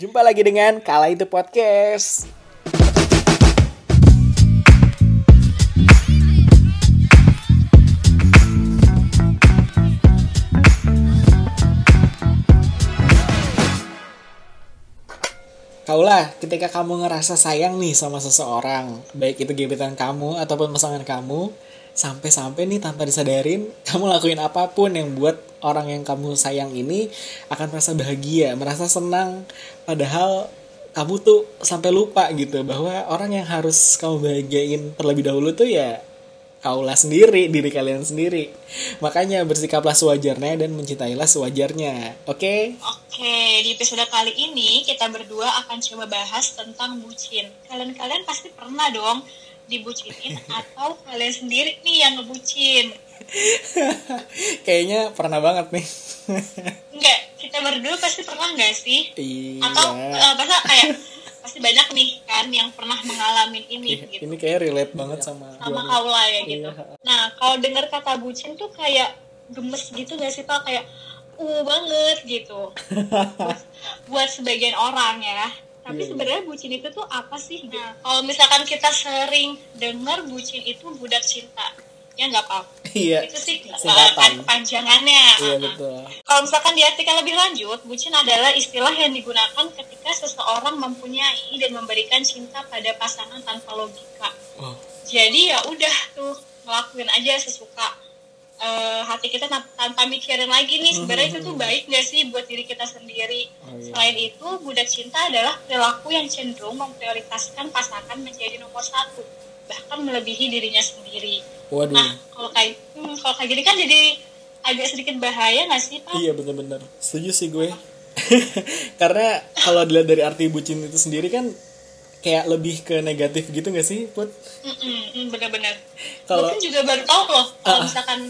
Jumpa lagi dengan Kala Itu Podcast. Kaulah, ketika kamu ngerasa sayang nih sama seseorang, baik itu gebetan kamu ataupun pasangan kamu, sampai-sampai nih tanpa disadarin, kamu lakuin apa pun yang buat orang yang kamu sayang ini akan merasa bahagia, merasa senang, padahal kamu tuh sampai lupa gitu bahwa orang yang harus kamu bahagiain terlebih dahulu tuh ya kaulah sendiri, diri kalian sendiri. Makanya bersikaplah sewajarnya dan mencintailah sewajarnya. Oke? Oke, di episode kali ini kita berdua akan coba bahas tentang bucin. Kalian-kalian pasti pernah dong dibucinin atau kalian sendiri nih yang ngebucin. Kayaknya pernah banget nih. Enggak, kita berdua pasti pernah nggak sih? iya. Atau uh, masa kayak pasti banyak nih kan yang pernah mengalami ini Ih, gitu. Ini kayak relate banget sama sama kaula ya gitu. Iya. Nah, kalau dengar kata bucin tuh kayak gemes gitu gak sih Pak? Kayak uh banget gitu. buat, buat sebagian orang ya. Tapi Iya, iya. sebenarnya bucin itu tuh apa sih? Nah, kalau misalkan kita sering dengar bucin itu budak cinta, ya nggak apa Iya. Itu sih Singkatan. uh, panjangannya. Iya betul. Kalau misalkan diartikan lebih lanjut, bucin adalah istilah yang digunakan ketika seseorang mempunyai dan memberikan cinta pada pasangan tanpa logika Wow. jadi ya udah tuh ngelakuin aja sesuka Eh, hati kita tan- tanpa mikirin lagi nih sebenarnya itu tuh baik gak sih buat diri kita sendiri Oh, iya. selain itu budak cinta adalah perilaku yang cenderung memprioritaskan pasangan menjadi nomor satu bahkan melebihi dirinya sendiri Waduh. nah kalau kayak hmm, kalau kayak gini kan jadi agak sedikit bahaya gak sih pak Iya bener-bener Setuju sih gue Karena kalau dilihat dari arti bucin itu sendiri kan Kayak lebih ke negatif gitu gak sih Put? Mm, bener-bener Kalau- juga baru tahu loh kalau Ah. misalkan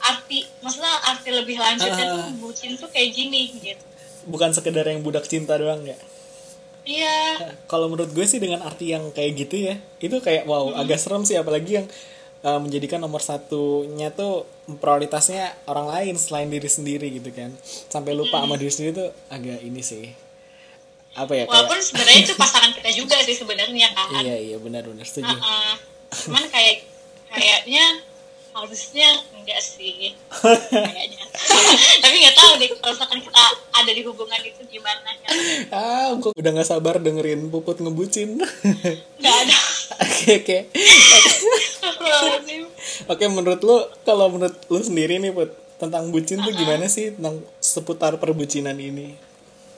arti maksudnya arti lebih lanjutnya Ah. tuh bucin tuh kayak gini gitu. Bukan sekedar yang budak cinta doang ya? Iya. Kalau menurut gue sih dengan arti yang kayak gitu ya Itu kayak wow agak serem sih Apalagi yang uh, menjadikan nomor satunya tuh prioritasnya orang lain selain diri sendiri gitu kan. Sampai lupa sama diri sendiri tuh agak ini sih. Apa ya kayak walaupun sebenarnya itu pasangan kita juga sih sebenarnya kan. Iya iya benar-benar setuju. Heeh. cuman kayak kayaknya harusnya enggak sih kayaknya tapi nggak tahu deh kalau misalkan kita ada di hubungan itu gimana ya Ah, gue udah gak sabar dengerin Puput ngebucin. nggak ada Oke, oke. Oke, menurut lu, kalau menurut lu sendiri nih, Put, tentang bucin tuh gimana sih tentang seputar perbucinan ini?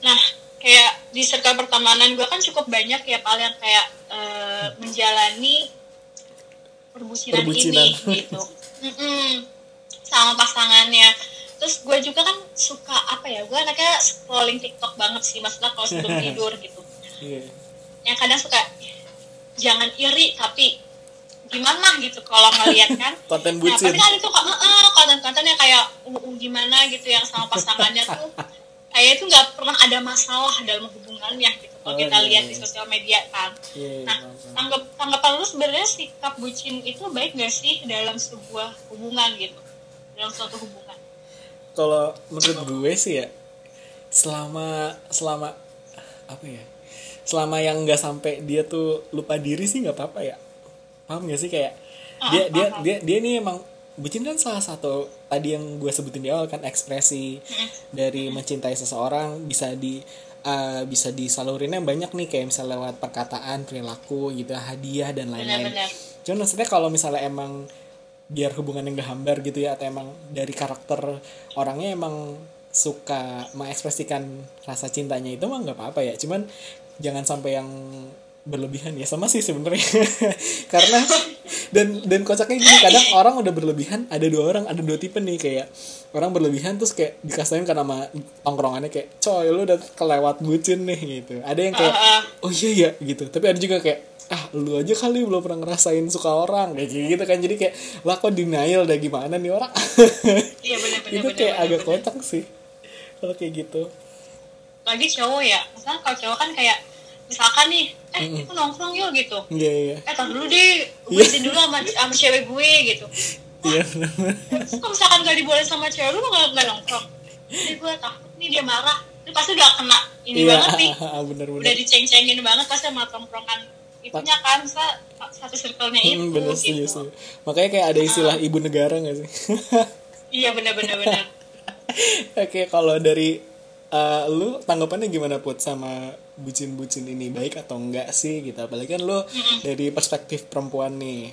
Nah, kayak di circle pertemanan gue kan cukup banyak ya Pal yang kayak eh, menjalani perbucinan, Perbucinan. ini gitu. Mm-mm. Sama pasangannya. Terus gue juga kan suka apa ya? Gue anaknya scrolling TikTok banget sih, maksudnya kalau sebelum tidur gitu. Iya. Yang kadang suka jangan iri tapi gimana gitu kalau ngeliat kan Konten Nah, bucin. tapi kan itu kok uh, konten-konten yang kayak uh, uh, gimana gitu yang sama pasangannya tuh kayak itu nggak pernah ada masalah dalam hubungannya gitu kalau Oh, kita iya, lihat iya. di sosial media kan. Iya, iya, Nah, tanggap tanggapan lu sebenarnya sikap bucin itu baik gak sih dalam sebuah hubungan gitu, dalam suatu hubungan? Kalau menurut gue sih ya, selama selama apa ya? Selama yang nggak sampai dia tuh lupa diri sih nggak apa-apa ya. Paham gak sih kayak dia Ah, dia paham. dia dia ini emang bucin kan salah satu tadi yang gue sebutin di awal kan ekspresi dari mencintai seseorang bisa di uh, bisa disalurinnya banyak nih kayak misalnya lewat perkataan perilaku gitu hadiah dan lain-lain. Cuman maksudnya kalau misalnya emang biar hubungannya nggak hambar gitu ya atau emang dari karakter orangnya emang suka mengekspresikan rasa cintanya itu mah nggak apa-apa ya. Cuman jangan sampai yang berlebihan ya sama sih sebenarnya. Karena dan dan kocaknya gini kadang orang udah berlebihan ada dua orang ada dua tipe nih kayak orang berlebihan terus kayak dikasain karena sama tongkrongannya kayak coy lu udah kelewat bucin nih gitu. Ada yang kayak Ah, ah. oh iya ya gitu. Tapi ada juga kayak ah lu aja kali belum pernah ngerasain suka orang kayak gitu kan. Jadi kayak lah kok denial dah gimana nih orang? Iya itu kayak agak kocak sih kalau kayak gitu. Lagi cowok ya, misalnya kalau cowok kan kayak misalkan nih, eh kita nongkrong yuk gitu. iya iya. Eh tar dulu deh, gue izin dulu sama, sama cewek gue gitu. iya benar Terus kalau misalkan gak dibolehin sama cewek lu gak, gak nongkrong. Jadi gue takut nih dia marah. Itu pasti udah kena ini iya banget nih bener-bener. Udah diceng-cengin banget pasti sama tongkrongan itunya kan sa- satu circle-nya itu Hmm, bener gitu. setuju. Makanya kayak ada istilah ibu negara gak sih? iya benar-benar benar Oke, kalau dari eh, lu tanggapannya gimana put sama bucin-bucin ini baik atau enggak sih gitu? Apalagi kan lu dari perspektif perempuan nih.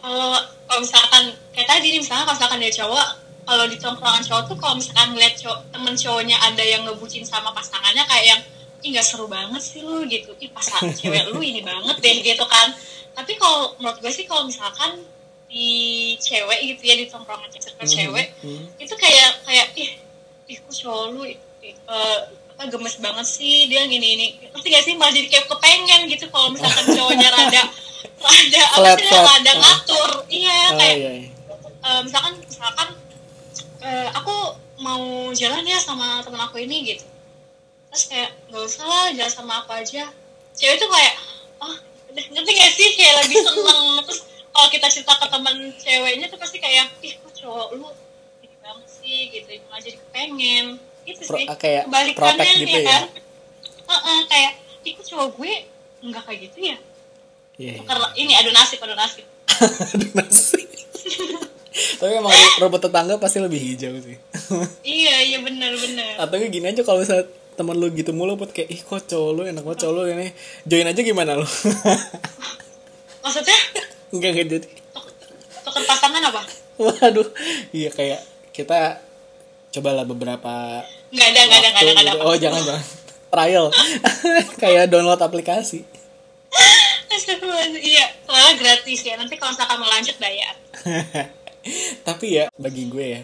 kalau kalau misalkan kayak tadi nih misalnya kalau misalkan dari cowok kalau di tongkrongan cowok tuh kalau misalkan ngeliat cowok, temen cowoknya ada yang ngebucin sama pasangannya kayak yang ih nggak seru banget sih lu gitu ih pasangan cewek lu ini banget deh gitu kan tapi kalau menurut gue sih kalau misalkan di cewek gitu ya di tongkrongan circle cewek Hmm. itu kayak kayak ih ih kok cowok lu eh, apa gemes banget sih. Dia gini ini ngerti gak sih? Malah jadi kayak kepengen gitu kalau misalkan cowoknya rada rada apa sih rada Ah. ngatur. Iya Oh kayak iya. iya. eh, misalkan misalkan eh, aku mau jalan ya sama temen aku ini gitu. Terus kayak nggak usah lah jalan sama aku aja. Cewek tuh kayak oh ngerti gak sih? Kayak lagi seneng. Terus kalau kita cerita ke teman ceweknya tuh pasti kayak ih kok cowok lu? Ini banget sih gitu. Malah jadi kepengen itu Pro- sih ah, kayak protect gitu ya? kan Heeh, kayak ih kok cowok gue nggak kayak gitu ya Iya. iya. Karena ini adu nasib adu nasib Aduh, nasi. Tapi emang rumput tetangga pasti lebih hijau sih. iya iya benar benar Atau kayak gini aja kalau misalnya teman lu gitu mulu buat kayak ih kok cowok lu enak banget cowok lu ini join aja gimana lu maksudnya enggak enggak jadi tuk- tuker pasangan apa waduh iya kayak kita cobalah beberapa nggak ada nggak ada nggak ada nggak ada. gitu. oh jangan jangan. Trial. Kayak download aplikasi. Iya soalnya gratis ya. Nanti kalau misalkan mau lanjut bayar. Tapi ya bagi gue ya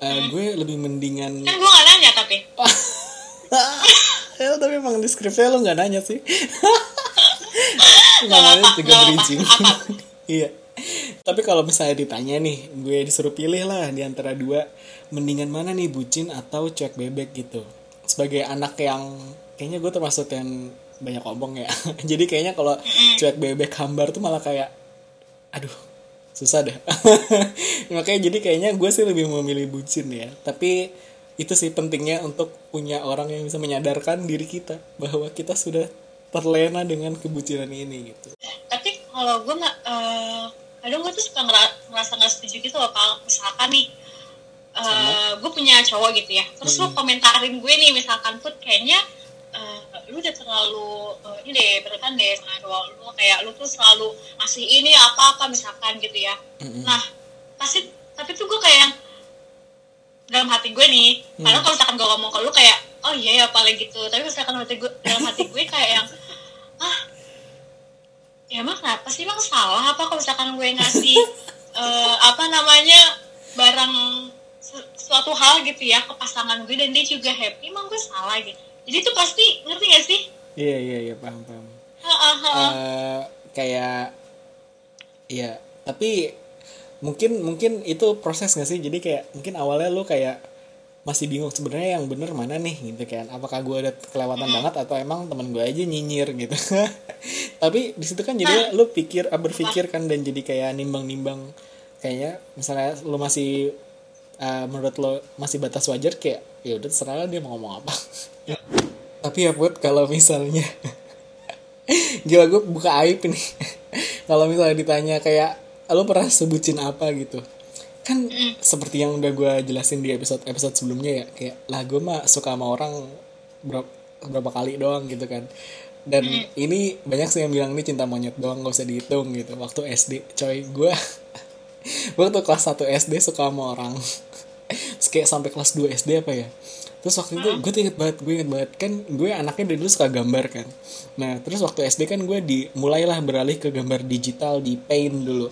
eh, Hmm. gue lebih mendingan kan gue nggak nanya tapi. Ya tapi emang di skripnya lo nggak nanya sih. Nggak nanya juga apa, bridging. Iya tapi kalau misalnya ditanya nih gue disuruh pilih lah di antara dua mendingan mana nih bucin atau cuek bebek gitu? Sebagai anak yang kayaknya gue termasuk yang banyak omong ya. Jadi kayaknya kalau cuek bebek hambar tuh malah kayak aduh susah dah makanya jadi kayaknya gue sih lebih memilih bucin ya. Tapi itu sih pentingnya untuk punya orang yang bisa menyadarkan diri kita bahwa kita sudah terlena dengan kebucinan ini gitu. Tapi kalau gue nggak eh, kadang gue tuh suka ngera- ngerasa nggak setuju gitu loh kalau misalkan nih eh, gue punya cowok gitu ya. Terus lu komentarin gue nih misalkan put kayaknya eh, lu udah terlalu eh, ini deh berlebihan deh sama cowok lu. Kayak lu tuh selalu ngasih ini apa apa misalkan gitu ya. Nah pasti tapi tuh gue kayak yang dalam hati gue nih karena kalau misalkan gue ngomong ke lu kayak oh iya ya paling gitu. Tapi misalkan hati gue dalam hati gue kayak yang ah ya emang kenapa sih emang salah apa kalau misalkan gue ngasih eh, apa namanya barang su- suatu hal gitu ya ke pasangan gue dan dia juga happy emang gue salah gitu jadi itu pasti ngerti gak sih? Iya iya iya paham paham. Ha, ha, ha. Eh, kayak iya tapi mungkin mungkin itu proses gak sih? Jadi kayak mungkin awalnya lu kayak masih bingung sebenarnya yang bener mana nih gitu kan? Apakah gue ada kelewatan banget atau emang teman gue aja nyinyir gitu tapi di situ kan jadi lu pikir ah, berpikir kan dan jadi kayak nimbang-nimbang. Kayaknya misalnya lu masih eh, menurut lo masih batas wajar kayak ya udah terserah dia mau ngomong apa. Tapi ya put kalau misalnya gila gue buka aib nih kalau misalnya ditanya kayak lo pernah sebutin apa? gitu. Kan seperti yang udah gue jelasin di episode episode sebelumnya ya kayak lah gue mah suka sama orang berapa, berapa kali doang gitu kan dan ini banyak sih yang bilang ini cinta monyet doang gak usah dihitung gitu. Waktu SD coy gue waktu kelas 1 SD suka sama orang. Terus kayak sampai kelas 2 SD apa ya. Terus waktu itu gue tuh inget banget gue inget banget. Kan gue anaknya dari dulu suka gambar kan. Nah terus waktu SD kan gue di mulailah beralih ke gambar digital di Paint dulu.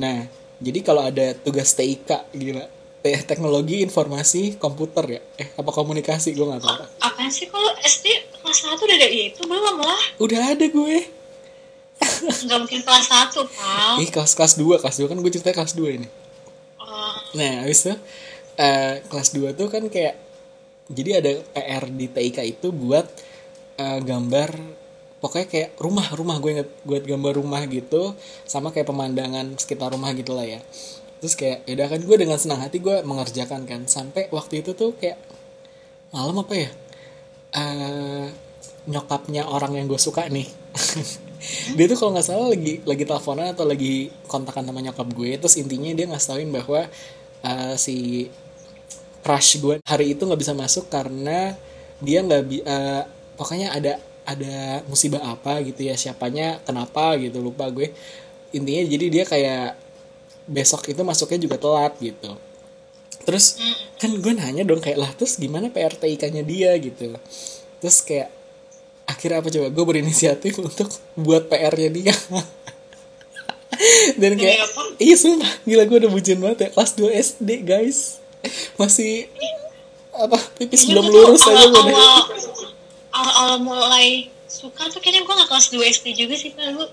Nah jadi kalau ada tugas TIK gila. Te- teknologi informasi komputer ya. Eh apa komunikasi gue nggak tahu. Apaan sih kalau SD 1 udah ada itu belum lah. Udah ada gue. Nggak mungkin kelas 1 pal ih kelas kelas 2 kelas 2 kan gue cerita kelas 2 ini. Oh, Nah, habis itu eh, kelas 2 tuh kan kayak jadi ada PR di TIK itu buat eh, gambar pokoknya kayak rumah rumah. Gue inget buat gambar rumah gitu sama kayak pemandangan sekitar rumah gitu lah ya. Terus kayak yaudah kan gue dengan senang hati gue mengerjakan kan. Sampai waktu itu tuh kayak malam apa ya? Eh, nyokapnya orang yang gue suka nih. Dia tuh kalau nggak salah lagi lagi teleponan atau lagi kontakan sama nyokap gue terus intinya dia ngasih tauin bahwa eh, si crush gue hari itu nggak bisa masuk karena dia nggak bi eh, pokoknya ada ada musibah apa gitu ya siapanya kenapa gitu lupa gue. Intinya jadi dia kayak besok itu masuknya juga telat gitu. Terus kan gue nanya dong kayak lah terus gimana PRTIK-nya dia? gitu. Terus kayak akhirnya apa coba? Gue berinisiatif untuk buat PR-nya dia. Dan kayak iya sumpah. Gila gue udah bucin banget ya. Kelas 2 SD guys. Masih apa? Pipis belum lurus aja gue awal, awal, awal mulai suka tuh kayaknya gue gak kelas 2 SD juga sih kan gue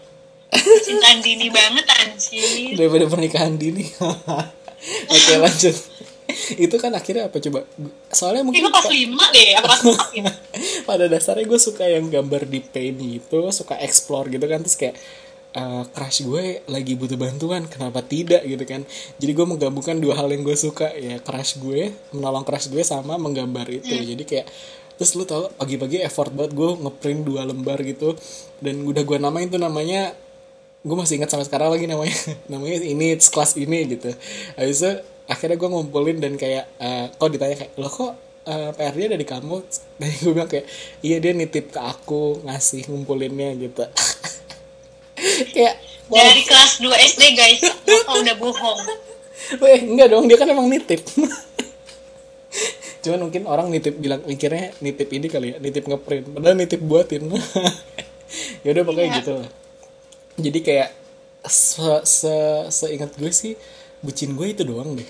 cintaan dini banget anjir. Daripada pernikahan dini. Oke lanjut itu kan akhirnya apa coba? Soalnya mungkin gue kelas 5 deh apa kelas 4 gitu pada dasarnya gue suka yang gambar di paint gitu suka explore gitu kan terus kayak eh, crush gue lagi butuh bantuan kenapa tidak gitu kan. Jadi gue menggabungkan dua hal yang gue suka ya crush gue menolong crush gue sama menggambar itu. Jadi kayak terus lu tau pagi-pagi effort banget gue ngeprint dua lembar gitu dan udah gue namain tuh namanya gue masih ingat sampai sekarang lagi namanya. Namanya ini kelas ini gitu. Habis itu akhirnya gue ngumpulin dan kayak eh, kok ditanya kayak lo kok eh, PR dia dari kamu dan gue bilang kayak iya dia nitip ke aku ngasih ngumpulinnya gitu. Kayak wow dari kelas 2 SD guys. Bapak udah bohong. Weh, enggak dong dia kan emang nitip. Cuman mungkin orang nitip bilang mikirnya nitip ini kali ya nitip ngeprint padahal nitip buatin. Ya udah pokoknya Iya. gitu. Lah jadi kayak se, se seingat gue sih bucin gue itu doang deh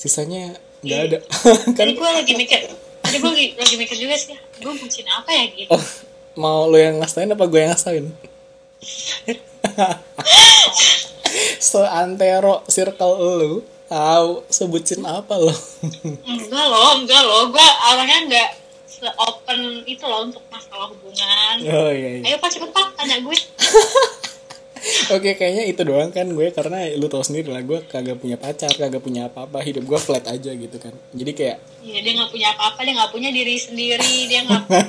sisanya nggak ada. Kan gue lagi mikir Tadi gue lagi, lagi mikir juga sih Gue bucin apa ya gitu. Oh, mau lo yang ngasain apa gue yang ngasain? Seantero circle lu tahu sebutin apa lo Enggak loh, enggak loh Gue orangnya enggak se-open itu loh untuk masalah hubungan. Oh iya, iya. Ayo pak cepet pak tanya gue Oke, kayaknya itu doang kan gue karena lu tau sendiri lah gue kagak punya pacar, kagak punya apa-apa, hidup gue flat aja gitu kan. Jadi kayak Iya dia gak punya apa-apa Dia gak punya diri sendiri Dia gak punya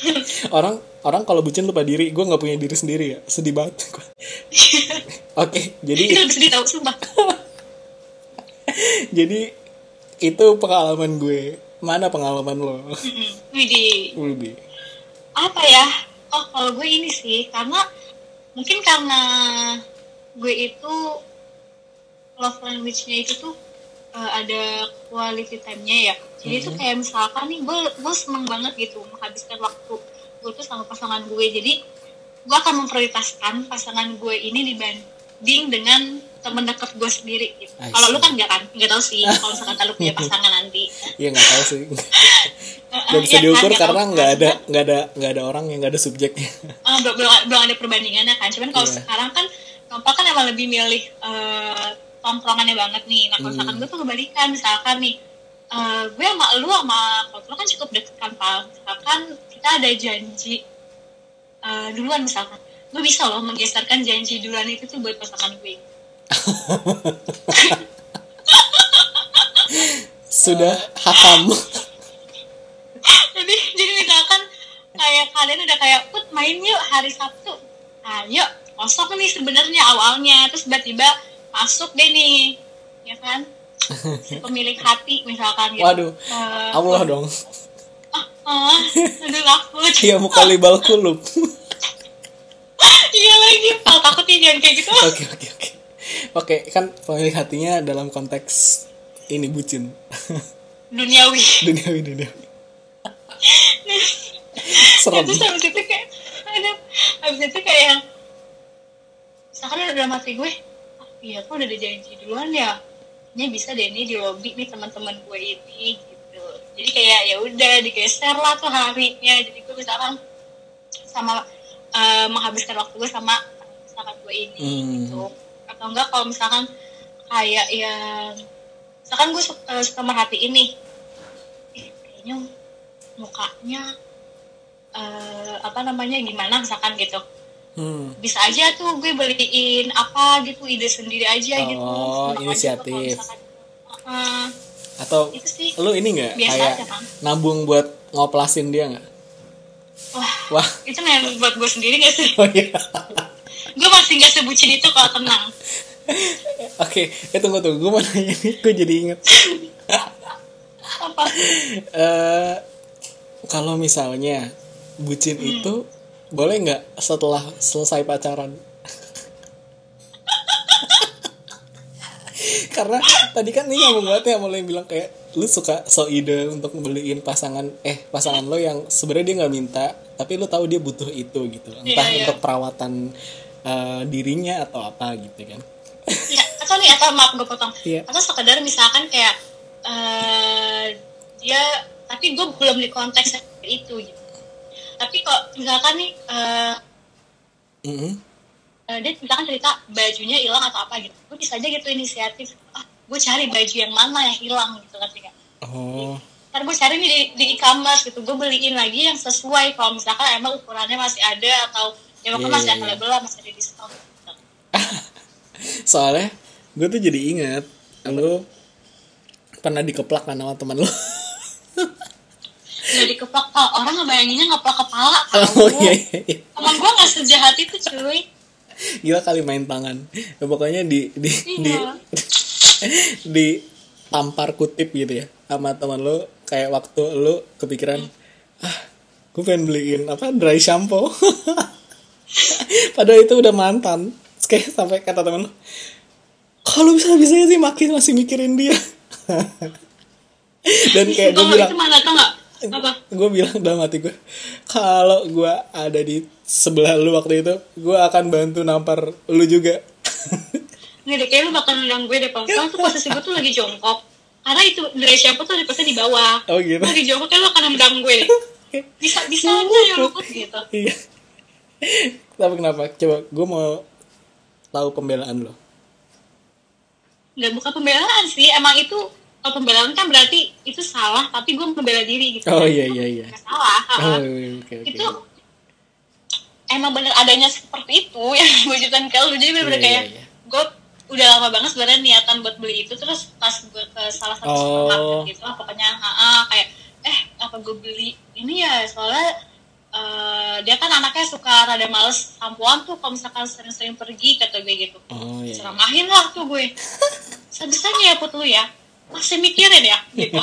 orang orang kalau bucin lupa diri, gue nggak punya diri sendiri ya, sedih banget. Oke, Itu jadi lebih sedih tau sumpah jadi itu pengalaman gue. Mana pengalaman lo? Widih Udah. apa ya oh kalau gue ini sih karena mungkin karena gue itu love language-nya itu tuh uh, ada quality time-nya ya jadi itu kayak misalkan nih gue gue seneng banget gitu menghabiskan waktu gue tuh sama pasangan gue jadi gue akan memprioritaskan pasangan gue ini dibanding dengan temen dekat gue sendiri gitu. Kalau lu kan enggak kan? Enggak tahu sih kalau misalkan kalau punya pasangan nanti. Iya nggak tahu sih. Eh, Gak bisa iya kan, diukur nggak karena nggak kan. ada nggak ada nggak ada orang yang nggak ada subjeknya. Ah, belum, belum, belum ada perbandingannya kan cuman kalau Iya. sekarang kan Nompal kan emang lebih milih eh, tongkrongannya banget nih nah kalau misalkan Hmm. gue tuh kebalikan misalkan nih eh, gue sama lu sama kalau kan cukup deket kan Pal misalkan kita ada janji eh, duluan misalkan gue bisa loh menggeserkan janji duluan itu tuh buat pasangan gue Sudah hakam. jadi jadi misalkan kayak kalian udah kayak put main yuk hari Sabtu. Ayo kosong nih sebenarnya awalnya. Terus tiba-tiba masuk deh nih ya kan? Si pemilik hati misalkan gitu. Waduh, Eh, Allah dong. ah, ah, aduh takut. Iya muka libal kulub. iya lagi oh, takut nih jangan kayak gitu. Oke oke oke. Oke kan pemilik hatinya dalam konteks ini bucin. Duniawi. Duniawi duniawi. Serem. terus habis itu kayak ada habis itu kayak yang misalkan udah hati gue. Ah, iya kok udah ada janji duluan ya? Ini bisa deh nih di lobby nih teman-teman gue ini gitu. Jadi kayak ya udah digeser lah tuh harinya. Jadi gue misalkan sama eh, menghabiskan waktu gue sama pasangan gue ini Hmm. gitu. Atau enggak kalau misalkan kayak yang misalkan gue suka, eh, suka merhatiin nih eh, kayaknya mukanya eh, apa namanya gimana misalkan gitu. Hmm. bisa aja tuh gue beliin apa gitu ide sendiri aja gitu. Oh, Seneng aja inisiatif. uh, Atau itu sih. lu ini nggak kayak aja, nabung buat ngoplasin dia nggak? Wah wah. itu yang buat gue sendiri gak sih? Oh iya. Gue masih gak sebucin itu kalau tenang. Oke eh tunggu tunggu. Gue mau nanya nih gue jadi inget apa? Eh kalau misalnya bucin itu boleh nggak setelah selesai pacaran? Karena tadi kan ini nyambung banget ya mulai bilang kayak lu suka so ide untuk beliin pasangan eh pasangan lo yang sebenarnya dia nggak minta tapi lu tahu dia butuh itu gitu. Entah Iya, iya. untuk perawatan eh, dirinya atau apa gitu kan. Ya atau nih atau maaf gue potong. Iya. atau sekedar misalkan kayak eh dia tapi gue belum di konteks itu gitu tapi kok misalkan nih eh Mm-mm. eh, dia misalkan cerita bajunya hilang atau apa gitu gue bisa aja gitu inisiatif ah gue cari baju yang mana yang hilang gitu kan oh ntar gue cari nih di, di e-commerce gitu gue beliin lagi yang sesuai kalau misalkan emang ukurannya masih ada atau ya Iya, masih iya, iya. available lah masih ada diskon gitu. soalnya gue tuh jadi inget lu pernah dikeplak kan sama teman lu jadi keplak oh, orang ngebayanginnya ngeplak kepala tau oh iya iya, iya. Emang gue gak sejahat itu cuy. Gila kali main tangan. Ya, pokoknya di di di Iya. di tampar kutip gitu ya sama teman lu kayak waktu lu kepikiran ah gue pengen beliin apa dry shampoo. Padahal itu udah mantan. Kayak sampai kata teman lu kalau bisa bisa sih makin masih mikirin dia. Dan kayak gue nggak, bilang itu mana tau gak apa gue bilang dalam hati gue kalau gue ada di sebelah lu waktu itu gue akan bantu nampar lu juga Nggak deh, kayak lu bakal nendang gue deh, Pang. Soalnya tuh posisi gue tuh lagi jongkok. Karena itu dari siapa tuh pasti di bawah. oh gitu Lu lagi jongkok, kayak lu akan nendang gue deh. Bisa, bisa aja ya luput gitu. iya tapi kenapa coba gue mau tahu pembelaan lo Nggak bukan pembelaan sih, emang itu kalau pembelaan kan berarti itu salah, tapi gue membela diri gitu. oh iya iya iya salah. oh ha-ha. iya, oke oke Itu emang bener adanya seperti itu yang gue ceritain ke lu. Jadi bener-bener Iya, kayak iya, iya. gue udah lama banget sebenarnya niatan buat beli itu terus pas gue ke salah satu Oh. supermarket gitu lah pokoknya ha kayak eh apa gue beli ini ya soalnya eh, dia kan anaknya suka rada males sampoan tuh kalau misalkan sering-sering pergi kata gue gitu oh iya ceramahin lah tuh gue sebisanya ya put lu ya masih mikirin ya? Gitu.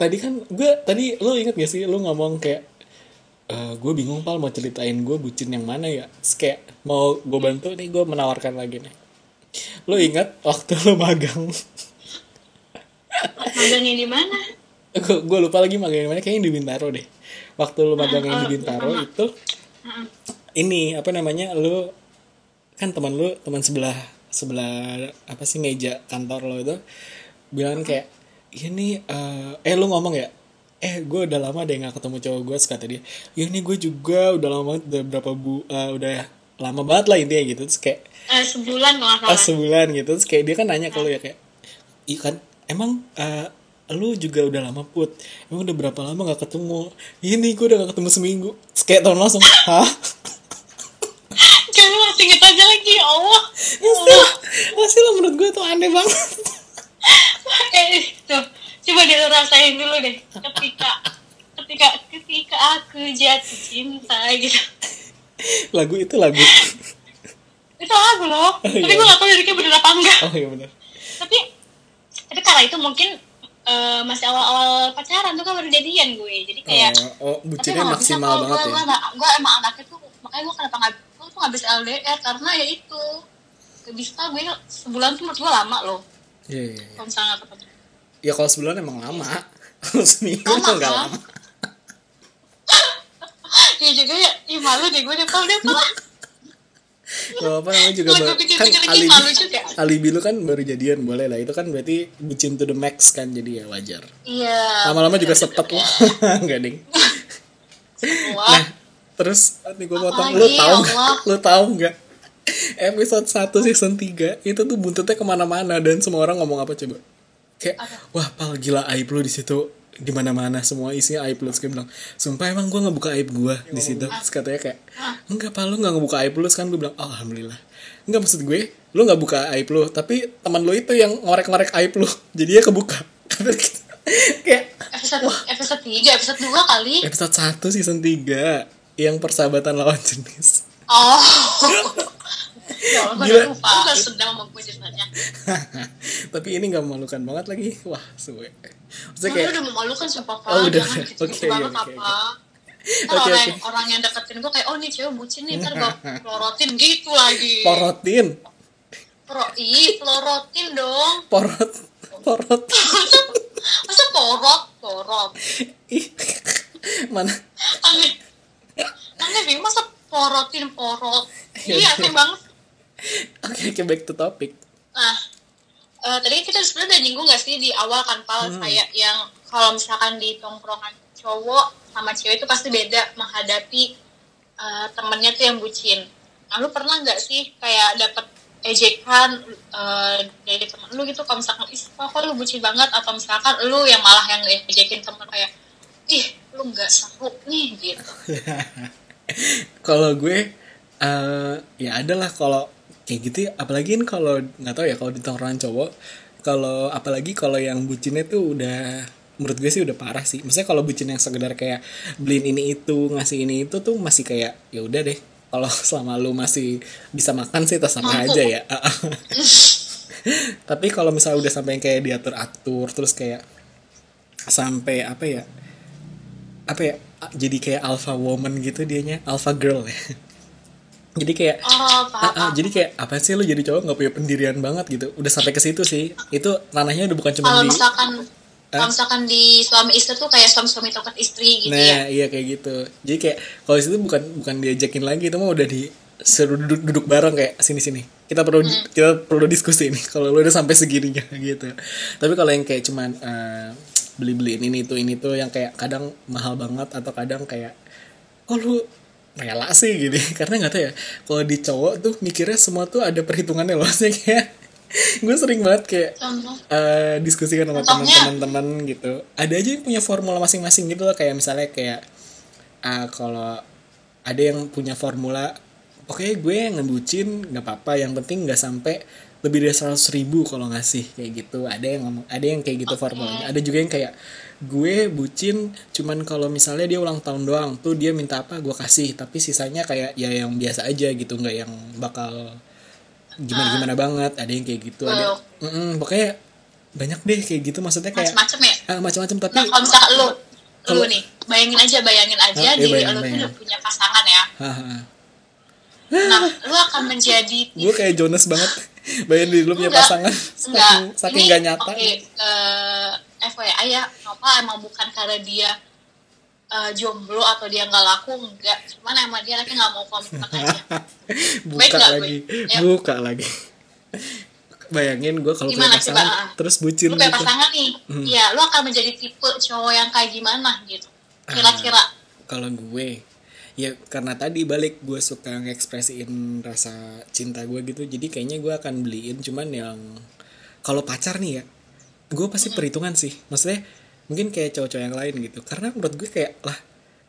Tadi kan gue tadi lo inget gak sih lo ngomong kayak "Eh, gue bingung pal mau ceritain gue bucin yang mana ya? Terus kayak mau gue bantu nih gue menawarkan lagi nih. Lo ingat waktu lo magang? Magangnya di mana? Gue gue lupa lagi magang yang mana kayaknya di Bintaro deh. Waktu lu magang yang di Bintaro itu Heeh. ini apa namanya lu kan teman lu teman sebelah sebelah apa sih meja kantor lo itu bilang kayak ini eh eh lu ngomong ya? Eh gue udah lama deh nggak ketemu cowok gue kata dia. Ya ini gue juga udah lama udah berapa bu eh, udah lama banget lah intinya gitu. Terus kayak Eh, sebulan kalau nggak pas salah sebulan gitu. Terus kayak dia kan nanya ke lu ya kayak iya kan emang eh, lu juga udah lama put? Emang udah berapa lama gak ketemu? Ini gue udah gak ketemu seminggu. Terus kayak tahun langsung hah Inget aja lagi ya Allah. Masih lah, masih lah menurut gue tuh aneh banget. Eh tuh. Coba deh lu rasain dulu deh. Ketika ketika ketika aku jatuh cinta gitu. Lagu itu lagu. Itu lagu loh. Oh, tapi iya. gue gak tau liriknya bener apa enggak. Oh iya benar tapi tapi karena itu mungkin eh, masih awal-awal pacaran tuh kan baru jadian gue. Jadi kayak oh, oh tapi bucinnya bisa maksimal kalau banget gue, ya? gue, gue emang anaknya tuh makanya gue kenapa nggak bisa LDR karena ya itu. Gak bisa gue sebulan tuh menurut gue lama loh. Iya iya iya. kalau misalnya ketemu. Ya kalau sebulan emang lama. Kalau seminggu Lama, tuh nggak kan? lama. Ya juga ya. Ih malu deh gue deh Pal. Gak apa namanya juga baru- kan alibi, juga. alibi lu kan baru jadian boleh lah. Itu kan berarti bucin to the max kan jadi ya wajar. Iya. Lama-lama juga sepet lah. Nggak ding? Nah, terus nih gue potong, lu tahu ya nggak? Allah. Lu tahu nggak? Episode 1 season 3 itu tuh buntutnya ke mana-mana dan semua orang ngomong apa coba? Kayak, wah pal gila aib lu di situ di mana-mana semua isinya aib lu. Terus gue bilang sumpah emang gue ngebuka aib gue di situ. terus katanya kayak enggak pal lu nggak ngebuka aib lu. Terus kan gue bilang oh, alhamdulillah. Enggak maksud gue lu nggak buka aib lu tapi teman lu itu yang ngorek-ngorek aib lu. Jadinya kebuka. Kayak episode episode tiga episode dua kali. Episode 1 season 3 yang persahabatan lawan jenis oh ya Gila. gak tapi ini nggak memalukan banget lagi wah suwe maksudnya kayak udah memalukan sumpah Pak. Oh, udah, udah. Oke, oke, apa. Ntar Oke, orang, oke. orang yang deketin gue kayak, oh nih cewek bucin nih, ntar gue pelorotin gitu lagi. porotin Pro, ih, pelorotin dong. porot porot Masa porot? Porot. ih mana Aneh. Aneh, Bing. Masa porotin porot? Ya Iya, aneh banget. oke oke back to topic Nah, eh, tadi kita sebenarnya udah nyinggung gak sih di awal kan, Pal, Hmm. kayak yang kalau misalkan di tongkrongan cowok sama cewek itu pasti beda menghadapi eh, temennya tuh yang bucin. Nah, lu pernah nggak sih kayak dapet ejekan eh, dari temen lu gitu, kalau misalkan, ih, kok lu bucin banget, atau misalkan lu yang malah yang ejekin temen kayak, ih, lu nggak seru nih, gitu. kalau gue eh ya adalah kalau kayak gitu ya, apalagi kan kalau nggak tahu ya kalau di tongkrongan cowok kalau apalagi kalau yang bucinnya tuh udah menurut gue sih udah parah sih. Maksudnya kalau bucin yang sekedar kayak beliin ini itu ngasih ini itu tuh masih kayak ya udah deh. Kalau selama lu masih bisa makan sih terserah Mampu. aja ya. Tapi kalau misalnya udah sampai kayak diatur atur terus kayak sampai apa ya apa ya jadi kayak alpha woman gitu dianya alpha girl. Ya jadi kayak Oh, Ah, ah, paham. jadi kayak apa sih lu jadi cowok? Nggak punya pendirian banget gitu. Udah sampai ke situ sih. Itu ranahnya udah bukan cuma Kalau di misalkan, kalau misalkan di suami istri tuh kayak suami-suami tokat istri gitu ya. nah iya kayak gitu. Jadi kayak kalau situ bukan bukan diajakin lagi itu mah udah di seru duduk, duduk bareng kayak sini sini kita perlu Hmm. kita perlu diskusi nih kalau lu udah sampai segininya gitu. Tapi kalau yang kayak cuman beli beliin ini tuh ini tuh yang kayak kadang mahal banget atau kadang kayak kok lu rela sih gitu. Karena nggak tahu ya kalau di cowok tuh mikirnya semua tuh ada perhitungannya loh. Sih kayak gue sering banget kayak Contoh. eh diskusikan sama teman-teman gitu. Ada aja yang punya formula masing-masing gitu loh. Kayak misalnya kayak ah kalau ada yang punya formula oke gue ngebucin nggak apa-apa. Yang penting nggak sampai lebih dari seratus ribu kalau ngasih kayak gitu. Ada yang ngomong ada yang kayak gitu formulanya ada juga yang kayak gue bucin cuman kalau misalnya dia ulang tahun doang tuh dia minta apa gue kasih. Tapi sisanya kayak ya yang biasa aja gitu nggak yang bakal gimana gimana banget. Ada yang kayak gitu ada Wow. Mm-mm, pokoknya banyak deh kayak gitu. Maksudnya kayak Macem-macem ya. ah, macam-macam tapi Nah, kalau misalkan lu, lu Kalau- nih, bayangin aja, bayangin aja iya, diri bayangin, lu tuh bayangin. udah punya pasangan ya. Nah, lu akan menjadi gue kayak Jonas banget bayangin diri lu punya Enggak, pasangan enggak. saking saking Ini, gak nyata Oke, eh, FYI ya, Nopal emang bukan karena dia eh, jomblo atau dia nggak laku, enggak. Cuman emang dia anaknya nggak mau komitmen aja. buka Baik nggak, lagi? Ya. buka lagi bayangin gue kalau punya pasangan coba, ah. terus bucin Lu gitu pasangan nih, Hmm. ya lu akan menjadi tipe cowok yang kayak gimana gitu. Kira-kira. kalau gue ya karena tadi balik gue suka ngekspresiin rasa cinta gue gitu. Jadi kayaknya gue akan beliin cuman yang kalau pacar nih ya gue pasti perhitungan sih. Maksudnya mungkin kayak cowok-cowok yang lain gitu. Karena menurut gue kayak lah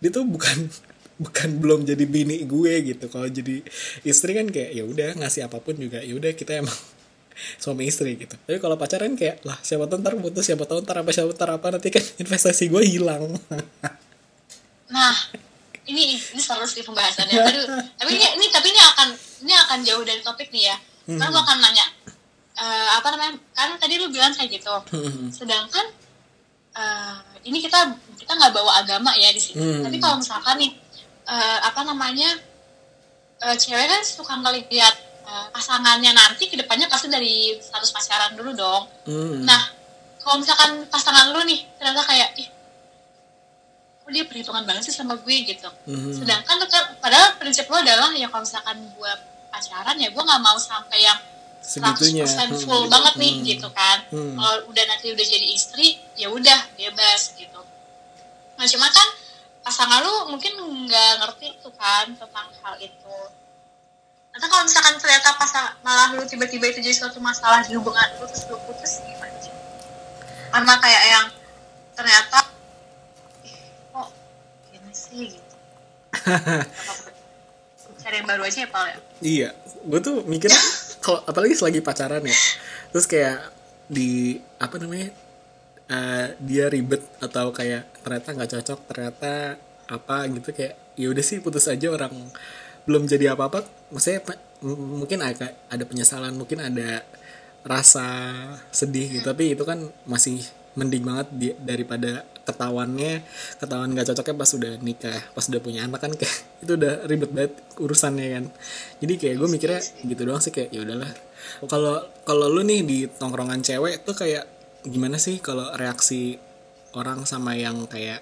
dia tuh bukan bukan belum jadi bini gue gitu. Kalau jadi istri kan kayak ya udah ngasih apa pun juga ya udah kita emang suami istri gitu. Tapi kalau pacaran kayak lah siapa tahu ntar putus siapa tahu ntar apa siapa tahu apa nanti kan investasi gue hilang. Nah, ini ini seru sih pembahasannya. Aduh, tapi ini, ini tapi ini akan ini akan jauh dari topik nih ya. Karena gue akan nanya eh, apa namanya? Kan tadi lu bilang kayak gitu. Sedangkan eh, ini kita kita nggak bawa agama ya di sini. Hmm. Tapi kalau misalkan nih eh, apa namanya? eh, cewek kan suka ngelihat eh, pasangannya nanti ke depannya pasti dari status pacaran dulu dong. Hmm. Nah, kalau misalkan pasangan lu nih ternyata kayak ih, kok dia perhitungan banget sih sama gue gitu. Mhm. Sedangkan kan, padahal prinsip lu adalah ya kalau misalkan gue pacaran ya gue nggak mau sampai yang 100% Segitunya. full Hmm. banget nih Hmm. gitu kan. Hmm. Kalau udah nanti udah jadi istri ya udah bebas gitu. Nah cuma kan pasangan lu mungkin nggak ngerti tuh kan tentang hal itu. Nanti kalau misalkan ternyata pasang malah lu tiba-tiba itu jadi suatu masalah di hubungan lu terus lu putus gimana sih? Karena kayak yang ternyata "Ih, kok gitu. Cari yang baru aja ya Pal ya. Iya, gue tuh mikirnya kalau apalagi selagi pacaran ya, terus kayak di apa namanya uh, dia ribet atau kayak ternyata nggak cocok ternyata apa gitu kayak ya udah sih putus aja orang belum jadi apa-apa maksudnya mungkin agak ada penyesalan mungkin ada rasa sedih gitu tapi itu kan masih mending banget di, daripada ketahuannya ketahuan gak cocoknya pas udah nikah pas udah punya anak kan kayak itu udah ribet banget urusannya kan jadi kayak gue mikirnya gitu doang sih kayak ya udahlah kalau kalau lu nih di tongkrongan cewek tuh kayak gimana sih kalau reaksi orang sama yang kayak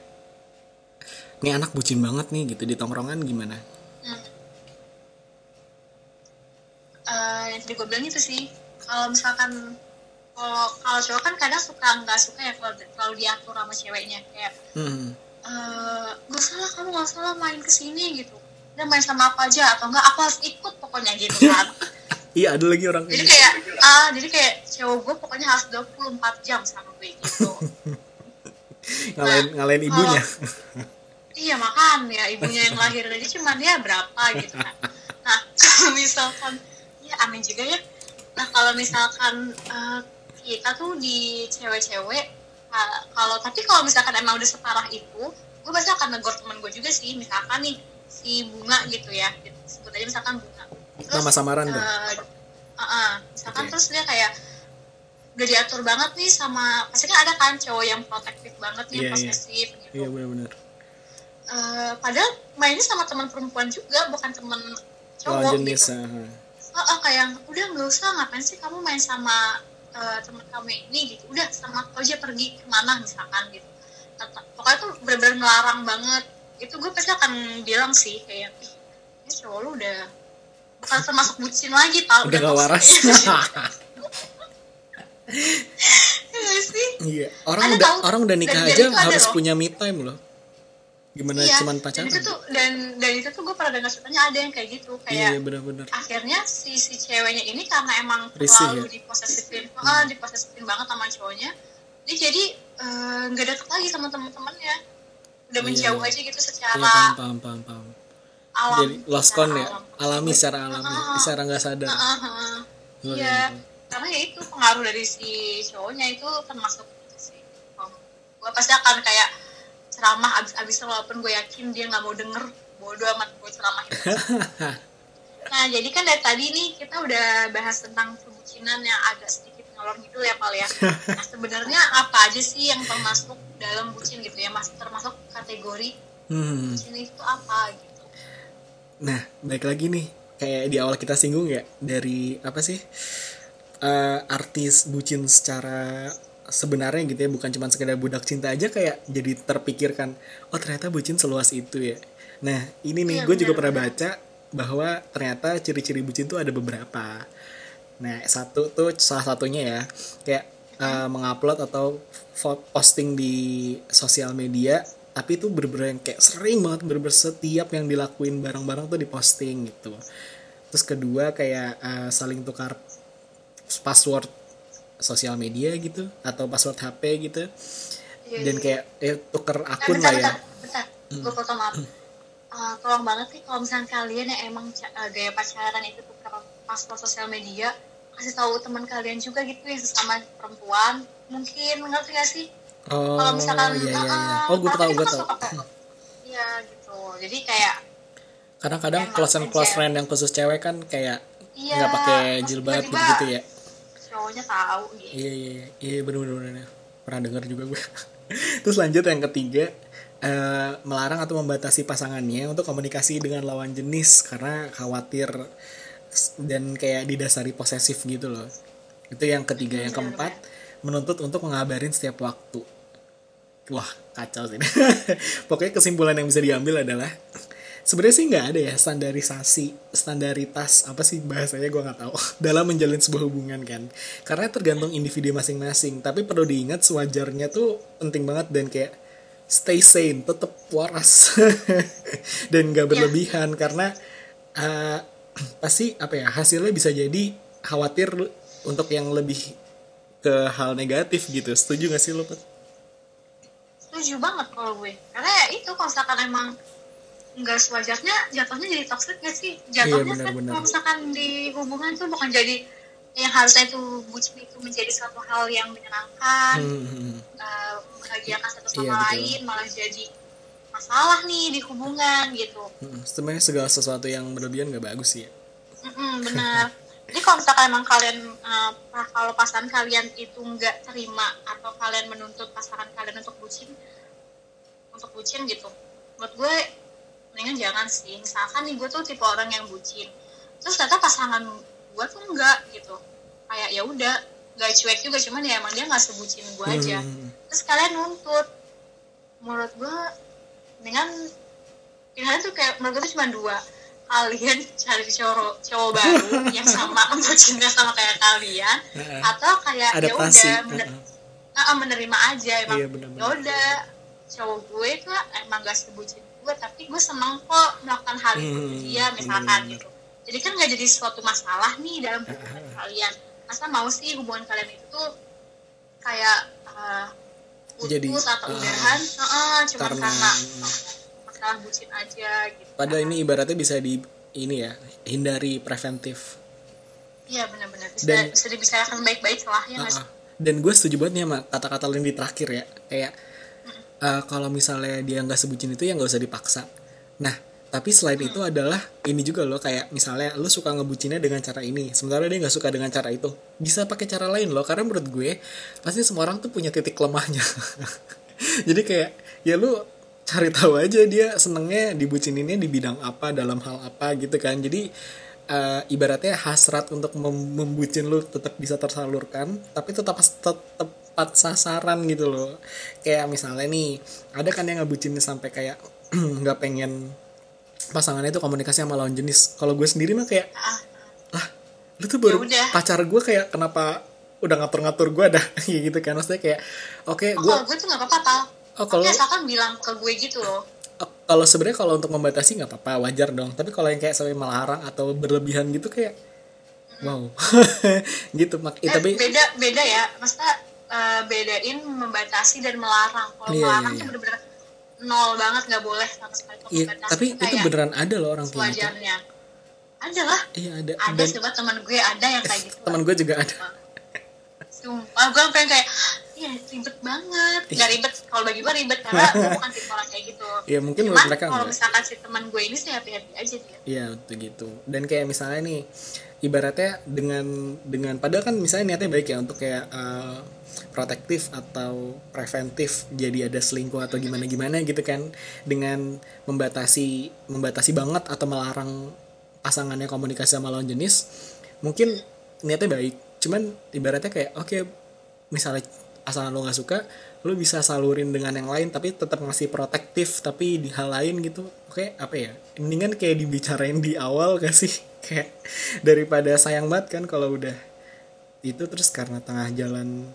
ini anak bucin banget nih gitu di tongkrongan gimana? Hmm. Uh, yang tadi gue bilang itu sih kalau misalkan kalau kalau cowok kan kadang suka nggak suka ya kalau kalau diatur sama ceweknya. Kayak hmm. gak salah kamu gak salah main ke sini gitu. Dan main sama apa aja atau enggak aku harus ikut pokoknya gitu kan. Iya ada lagi orang jadi kayak ah uh, jadi kayak cowok gue pokoknya harus 24 jam sama gue gitu. Ngalahin nah, ngalahin ibunya. iya makan ya ibunya yang lahir. Aja cuman dia berapa gitu kan. Nah kalau misalkan ya aneh juga ya. Nah kalau misalkan uh, kita tuh di cewek-cewek uh, kalau tapi kalau misalkan emang udah separah itu gue pasti akan negor temen gue juga sih misalkan nih si bunga gitu ya gitu, sebut aja misalkan bunga terus, nama samaran uh, uh, uh, misalkan okay. terus dia kayak udah diatur banget nih sama pasti kan ada kan cowok yang protektif banget nih yeah, iya. posesif yeah. gitu iya yeah, benar-benar uh, padahal mainnya sama teman perempuan juga bukan teman cowok jenis, gitu uh oh, oh kayak udah nggak usah ngapain sih kamu main sama uh, teman kamu ini gitu. Udah sama aja pergi ke mana misalkan gitu. Pokoknya tuh benar-benar melarang banget. Itu gue pasti akan bilang sih kayak ih ini cowok lu udah bukan termasuk bucin lagi tau. Udah, gak waras. Iya, iya orang ada udah tahu, orang udah nikah aja harus punya me time loh gimana iya, cuman pacaran dan itu tuh dan dan itu tuh gue pernah dengar ceritanya ada yang kayak gitu kayak iya, bener-bener. akhirnya si si ceweknya ini karena emang Risih, terlalu ya? diposesifin hmm. ah diposesifin banget sama cowoknya dia jadi eh, nggak uh, deket lagi sama teman-temannya udah iya, menjauh iya. aja gitu secara iya, paham, paham, paham, paham. alam jadi lost con ya alam. alami secara alami uh, secara nggak sadar uh, uh, uh. iya karena ya itu pengaruh dari si cowoknya itu termasuk sih gue pasti akan kayak ceramah abis-abis walaupun gue yakin dia nggak mau denger bodoh amat gue ceramah itu. Nah jadi kan dari tadi nih kita udah bahas tentang perbucinan yang agak sedikit ngalor gitu ya Pal ya. Nah sebenarnya apa aja sih yang termasuk dalam bucin gitu ya mas? Termasuk kategori hmm. bucin itu apa gitu? Nah baik lagi nih. Kayak di awal kita singgung ya dari apa sih uh, artis bucin secara sebenarnya gitu ya bukan cuma sekedar budak cinta aja kayak jadi terpikirkan oh ternyata bucin seluas itu ya. Nah ini nih ya, gue juga pernah baca bahwa ternyata ciri-ciri bucin tuh ada beberapa. Nah satu tuh salah satunya ya kayak uh, mengupload atau posting di sosial media tapi itu bener-bener yang kayak sering banget bener-bener setiap yang dilakuin barang-barang tuh diposting gitu. Terus kedua kayak uh, saling tukar password sosial media gitu atau password HP gitu iya, dan iya. kayak ya tuker eh, akun bentar, lah ya. Bentar, bentar. Hmm. Gue potong maaf. Uh, tolong banget sih kalau misalnya kalian yang emang uh, gaya pacaran itu tuker password sosial media kasih tahu teman kalian juga gitu ya sesama perempuan mungkin ngerti gak sih? Oh, kalau misalkan iya, iya, iya. oh gue tahu gue tahu. Iya gitu. Jadi kayak kadang-kadang close and close friend yang khusus cewek kan kayak nggak iya, pakai jilbab gitu ya cowoknya tahu gitu. Iya iya iya, iya bener. pernah dengar juga gue terus lanjut yang ketiga uh, melarang atau membatasi pasangannya untuk komunikasi dengan lawan jenis karena khawatir dan kayak didasari posesif gitu loh. Itu yang ketiga. Yang keempat menuntut untuk mengabarin setiap waktu. Wah kacau sih. Pokoknya kesimpulan yang bisa diambil adalah sebenarnya sih nggak ada ya standarisasi standaritas apa sih bahasanya gue nggak tahu dalam menjalin sebuah hubungan kan karena tergantung individu masing-masing tapi perlu diingat sewajarnya tuh penting banget dan kayak stay sane tetap waras dan nggak iya. berlebihan ya. karena uh, pasti apa ya hasilnya bisa jadi khawatir untuk yang lebih ke hal negatif gitu setuju gak sih lo setuju banget kalau gue karena itu kalau misalkan emang nggak sewajarnya jatuhnya jadi toxic gak sih? Jatuhnya iya, bener, kan kalau misalkan di hubungan tuh bukan jadi yang harusnya itu bucin itu menjadi suatu hal yang menyenangkan Hmm, uh, membahagiakan satu sama Iya, betul. lain malah jadi masalah nih di hubungan gitu. Hmm, sebenarnya segala sesuatu yang berlebihan nggak bagus sih ya. Mm-mm, benar. Jadi kalau misalkan emang kalian uh, kalau pasangan kalian itu nggak terima atau kalian menuntut pasangan kalian untuk bucin untuk bucin gitu menurut gue mendingan jangan sih. Misalkan nih gue tuh tipe orang yang bucin. Terus ternyata pasangan gue tuh enggak gitu. Kayak ya udah nggak cuek juga cuman ya emang dia nggak sebucin gue aja. Hmm. terus kalian nuntut. Menurut gue dengan pilihannya tuh kayak menurut gue tuh cuma dua. Kalian cari cowok cowok baru yang sama bucinnya sama kayak kalian atau kayak ya udah mener- ah, ah, menerima aja. Emang Iya, ya udah cowok gue tuh emang gak sebucin gue tapi gue seneng kok melakukan hal itu Hmm, dia misalkan gitu jadi kan gak jadi suatu masalah nih dalam hubungan kalian masa mau sih hubungan kalian itu tuh kayak uh, putus Jadi, atau ah, udahan Heeh, cuma karena- karena, masalah bucin aja gitu Padahal ini ibaratnya bisa di ini ya hindari preventif. iya benar-benar bisa Dan- bisa dibicarakan baik-baik ya sih? Ah, ah. Dan gue setuju banget nih sama kata-kata Lin di terakhir ya. Kayak eh, kalau misalnya dia nggak sebutin itu ya nggak usah dipaksa. Nah, tapi selain itu adalah ini juga loh kayak misalnya lu suka ngebucinnya dengan cara ini, sementara dia nggak suka dengan cara itu. Bisa pakai cara lain loh, karena menurut gue pasti semua orang tuh punya titik lemahnya. Jadi kayak ya lu cari tahu aja dia senengnya dibucininnya di bidang apa, dalam hal apa gitu kan. Jadi eh, ibaratnya hasrat untuk mem- membucin lu tetap bisa tersalurkan tapi tetap tetap tepat sasaran gitu loh. Kayak misalnya nih ada kan yang ngebucin sampai kayak nggak pengen pasangannya itu komunikasi sama lawan jenis. Kalau gue sendiri mah kayak Ah, lah lu tuh baru Ya udah. pacar gue kayak kenapa udah ngatur-ngatur gue dah? Kayak gitu kan. Maksudnya kayak oke oh, gue gue tuh nggak apa-apa tal. Oh kalau Tapi asalkan bilang ke gue gitu loh. Oh, kalau sebenarnya kalau untuk membatasi nggak apa-apa wajar dong. Tapi kalau yang kayak sampai melarang atau berlebihan gitu kayak wow. Gitu mak. Eh, eh, tapi beda beda ya. Maksudnya eh, bedain membatasi dan melarang. Kalau Iya, melarang iya, tuh iya. bener-bener nol banget nggak boleh sama sekali iya membatasi. tapi itu beneran ada loh orang gitu. sewajarnya. Ada lah. Iya ada. Ada dan coba teman gue ada yang kayak gitu teman gue juga ada. Sumpah, gue pengen kayak, iya ribet banget. Gak ribet, kalau bagi gue ribet, karena gue bukan tipe orang kayak gitu. Iya, mungkin Cuman mereka kalau misalkan si teman gue ini sih happy-happy aja dia. Iya betul gitu. Dan kayak misalnya nih, ibaratnya dengan dengan padahal kan misalnya niatnya baik ya untuk kayak eh, protektif atau preventif jadi ada selingkuh atau gimana gimana gitu kan dengan membatasi membatasi banget atau melarang pasangannya komunikasi sama lawan jenis mungkin niatnya baik. Cuman ibaratnya kayak oke misalnya pasangan lo nggak suka lo bisa salurin dengan yang lain tapi tetap ngasih protektif tapi di hal lain gitu. Oke apa ya? Mendingan kayak dibicarain di awal gak sih? Kayak daripada sayang banget kan kalau udah itu terus karena tengah jalan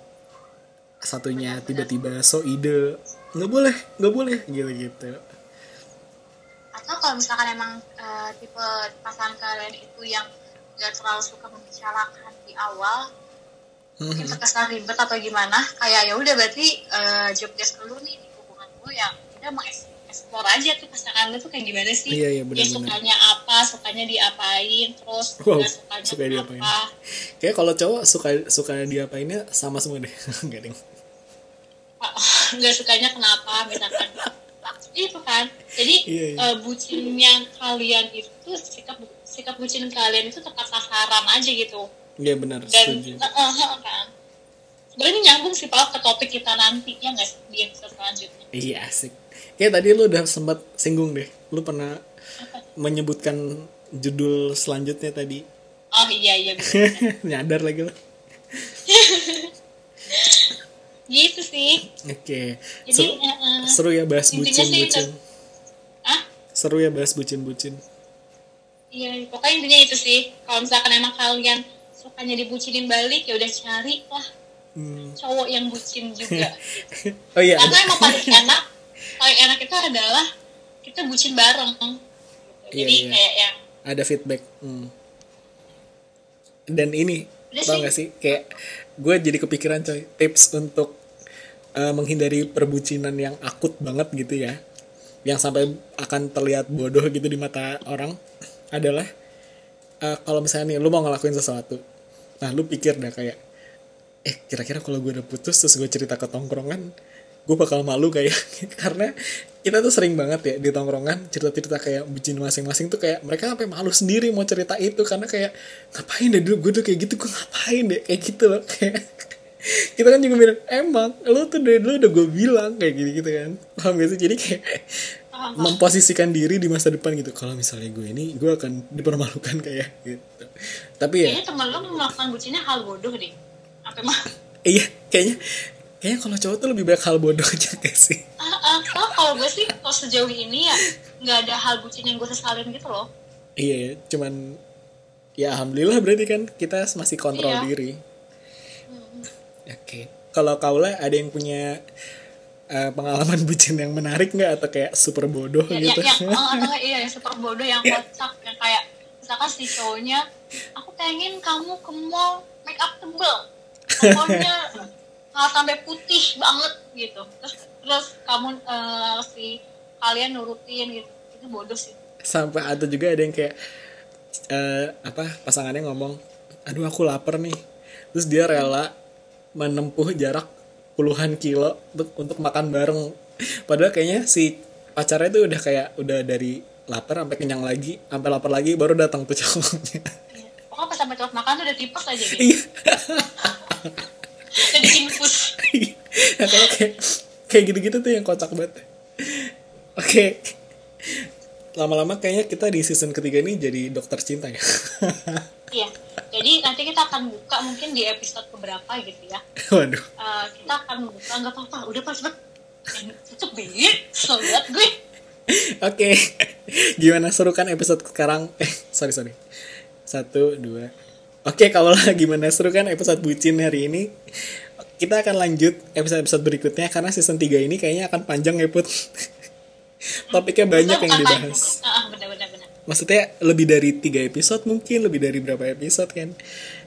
satunya tiba-tiba so ide nggak boleh nggak boleh gitu gitu Atau kalau misalkan emang eh, tipe pasangan kalian itu yang gak terlalu suka membicarakan di awal, mungkin terkesan ribet atau gimana, kayak ya udah berarti eh, job desk lu nih di hubungan lu yang udah mengeksplor aja tuh pasangan lu tuh kayak gimana sih? Iya, iya, Dia benar-benar. sukanya apa, sukanya diapain, terus Wow, nggak sukanya suka diapain. apa. kayak kalau cowok suka suka diapainnya sama semua deh nggak deh nggak sukanya kenapa misalkan itu kan jadi Iya, iya. eh, bucinnya kalian itu sikap sikap bucin kalian itu tepat sasaran aja gitu iya benar dan setuju eh, eh, eh, kan sebenarnya nyambung sih pak ke topik kita nanti ya nggak sih, di episode selanjutnya Iya asik. Kayak tadi lu udah sempat singgung deh. Lu pernah menyebutkan judul selanjutnya tadi. oh iya iya. Nyadar lagi lo. gitu sih Oke. jadi Seru, eh, eh, seru ya bahas sih bucin-bucin. itu. ah Seru ya bahas bucin-bucin. iya pokoknya intinya itu sih kalau misalkan emang kalian sukanya dibucinin balik ya udah cari lah Hmm. cowok yang bucin juga Oh iya. karena emang paling enak paling enak itu adalah kita bucin bareng gitu. Iya, jadi iya. kayak yang ada feedback. Hmm. Dan ini Tau gak sih. kayak gue jadi kepikiran coy tips untuk eh, menghindari perbucinan yang akut banget gitu ya. Yang sampai akan terlihat bodoh gitu di mata orang adalah eh, kalau misalnya nih lu mau ngelakuin sesuatu. Nah lu pikir dah kayak eh kira-kira kalau gue udah putus terus gue cerita ke tongkrongan gue bakal malu kayak karena kita tuh sering banget ya di tongkrongan cerita-cerita kayak bucin masing-masing tuh kayak mereka sampai malu sendiri mau cerita itu karena kayak ngapain deh dulu gue tuh kayak gitu gue ngapain deh kayak gitu loh. Kayak kita kan juga bilang emang lu tuh dari dulu udah gue bilang kayak gitu gitu kan. Paham gak sih? Jadi kayak memposisikan diri di masa depan gitu. Kalau misalnya gue ini gue akan dipermalukan kayak gitu. Tapi ya kayaknya temen lo melakukan bucinnya hal bodoh deh. Apa emang? Iya kayaknya kayaknya kalau cowok tuh lebih banyak hal bodoh aja gak sih? Ah ah. Oh, kalau gue sih kalau sejauh ini ya nggak ada hal bucin yang gue sesalin gitu loh. Iya ya, cuman ya alhamdulillah berarti kan kita masih kontrol Iya. diri. Oke. Kalau kaula ada yang punya eh, pengalaman bucin yang menarik nggak? Atau kayak super bodoh ya, gitu? yang, yang oh, atau nggak, iya yang super bodoh yang kocak yang kayak misalkan si cowoknya aku pengen kamu ke mall make up tebel pokoknya nggak sampai putih banget gitu. Terus terus kamu eh, si kalian nurutin gitu. Itu bodoh sih. Sampai ada juga ada yang kayak eh, apa pasangannya ngomong aduh aku lapar nih. Terus dia rela menempuh jarak puluhan kilo untuk untuk makan bareng. Padahal kayaknya si pacarnya tuh udah kayak udah dari lapar sampai kenyang lagi sampai lapar lagi baru datang tuh cowoknya. Iya. pokoknya pas sampai tempat makan tuh udah tipes aja gitu diinfus nah, kalau kayak kayak gitu-gitu tuh yang kocak banget. Oke. Lama-lama kayaknya kita di season ketiga ini jadi dokter cinta ya. Iya. Jadi nanti kita akan buka mungkin di episode keberapa gitu ya. Waduh. Eh, kita akan buka nggak apa-apa. Udah pas tutup deh slow banget gue Oke, gimana seru kan episode sekarang? Eh, sorry sorry. Satu, dua. Oke, kalau gimana seru kan episode bucin hari ini? Kita akan lanjut episode-episode berikutnya karena season 3 ini kayaknya akan panjang ya Put. Topiknya banyak yang dibahas. ah Maksudnya lebih dari tiga episode mungkin, lebih dari berapa episode kan?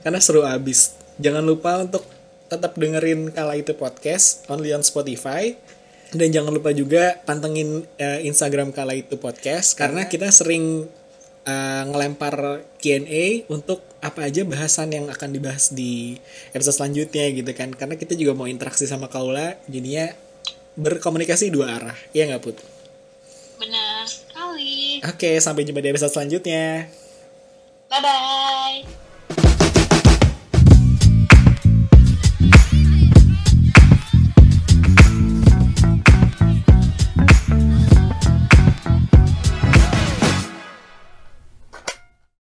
Karena seru abis. Jangan lupa untuk tetap dengerin Kala Itu Podcast only on Spotify. Dan jangan lupa juga pantengin eh, Instagram Kala Itu Podcast karena kita sering eh, ngelempar Q&A untuk apa aja bahasan yang akan dibahas di episode selanjutnya gitu kan. Karena kita juga mau interaksi sama Kaula, jadinya berkomunikasi dua arah. Iya nggak Put? benar sekali Oke, sampai jumpa di episode selanjutnya. bye bye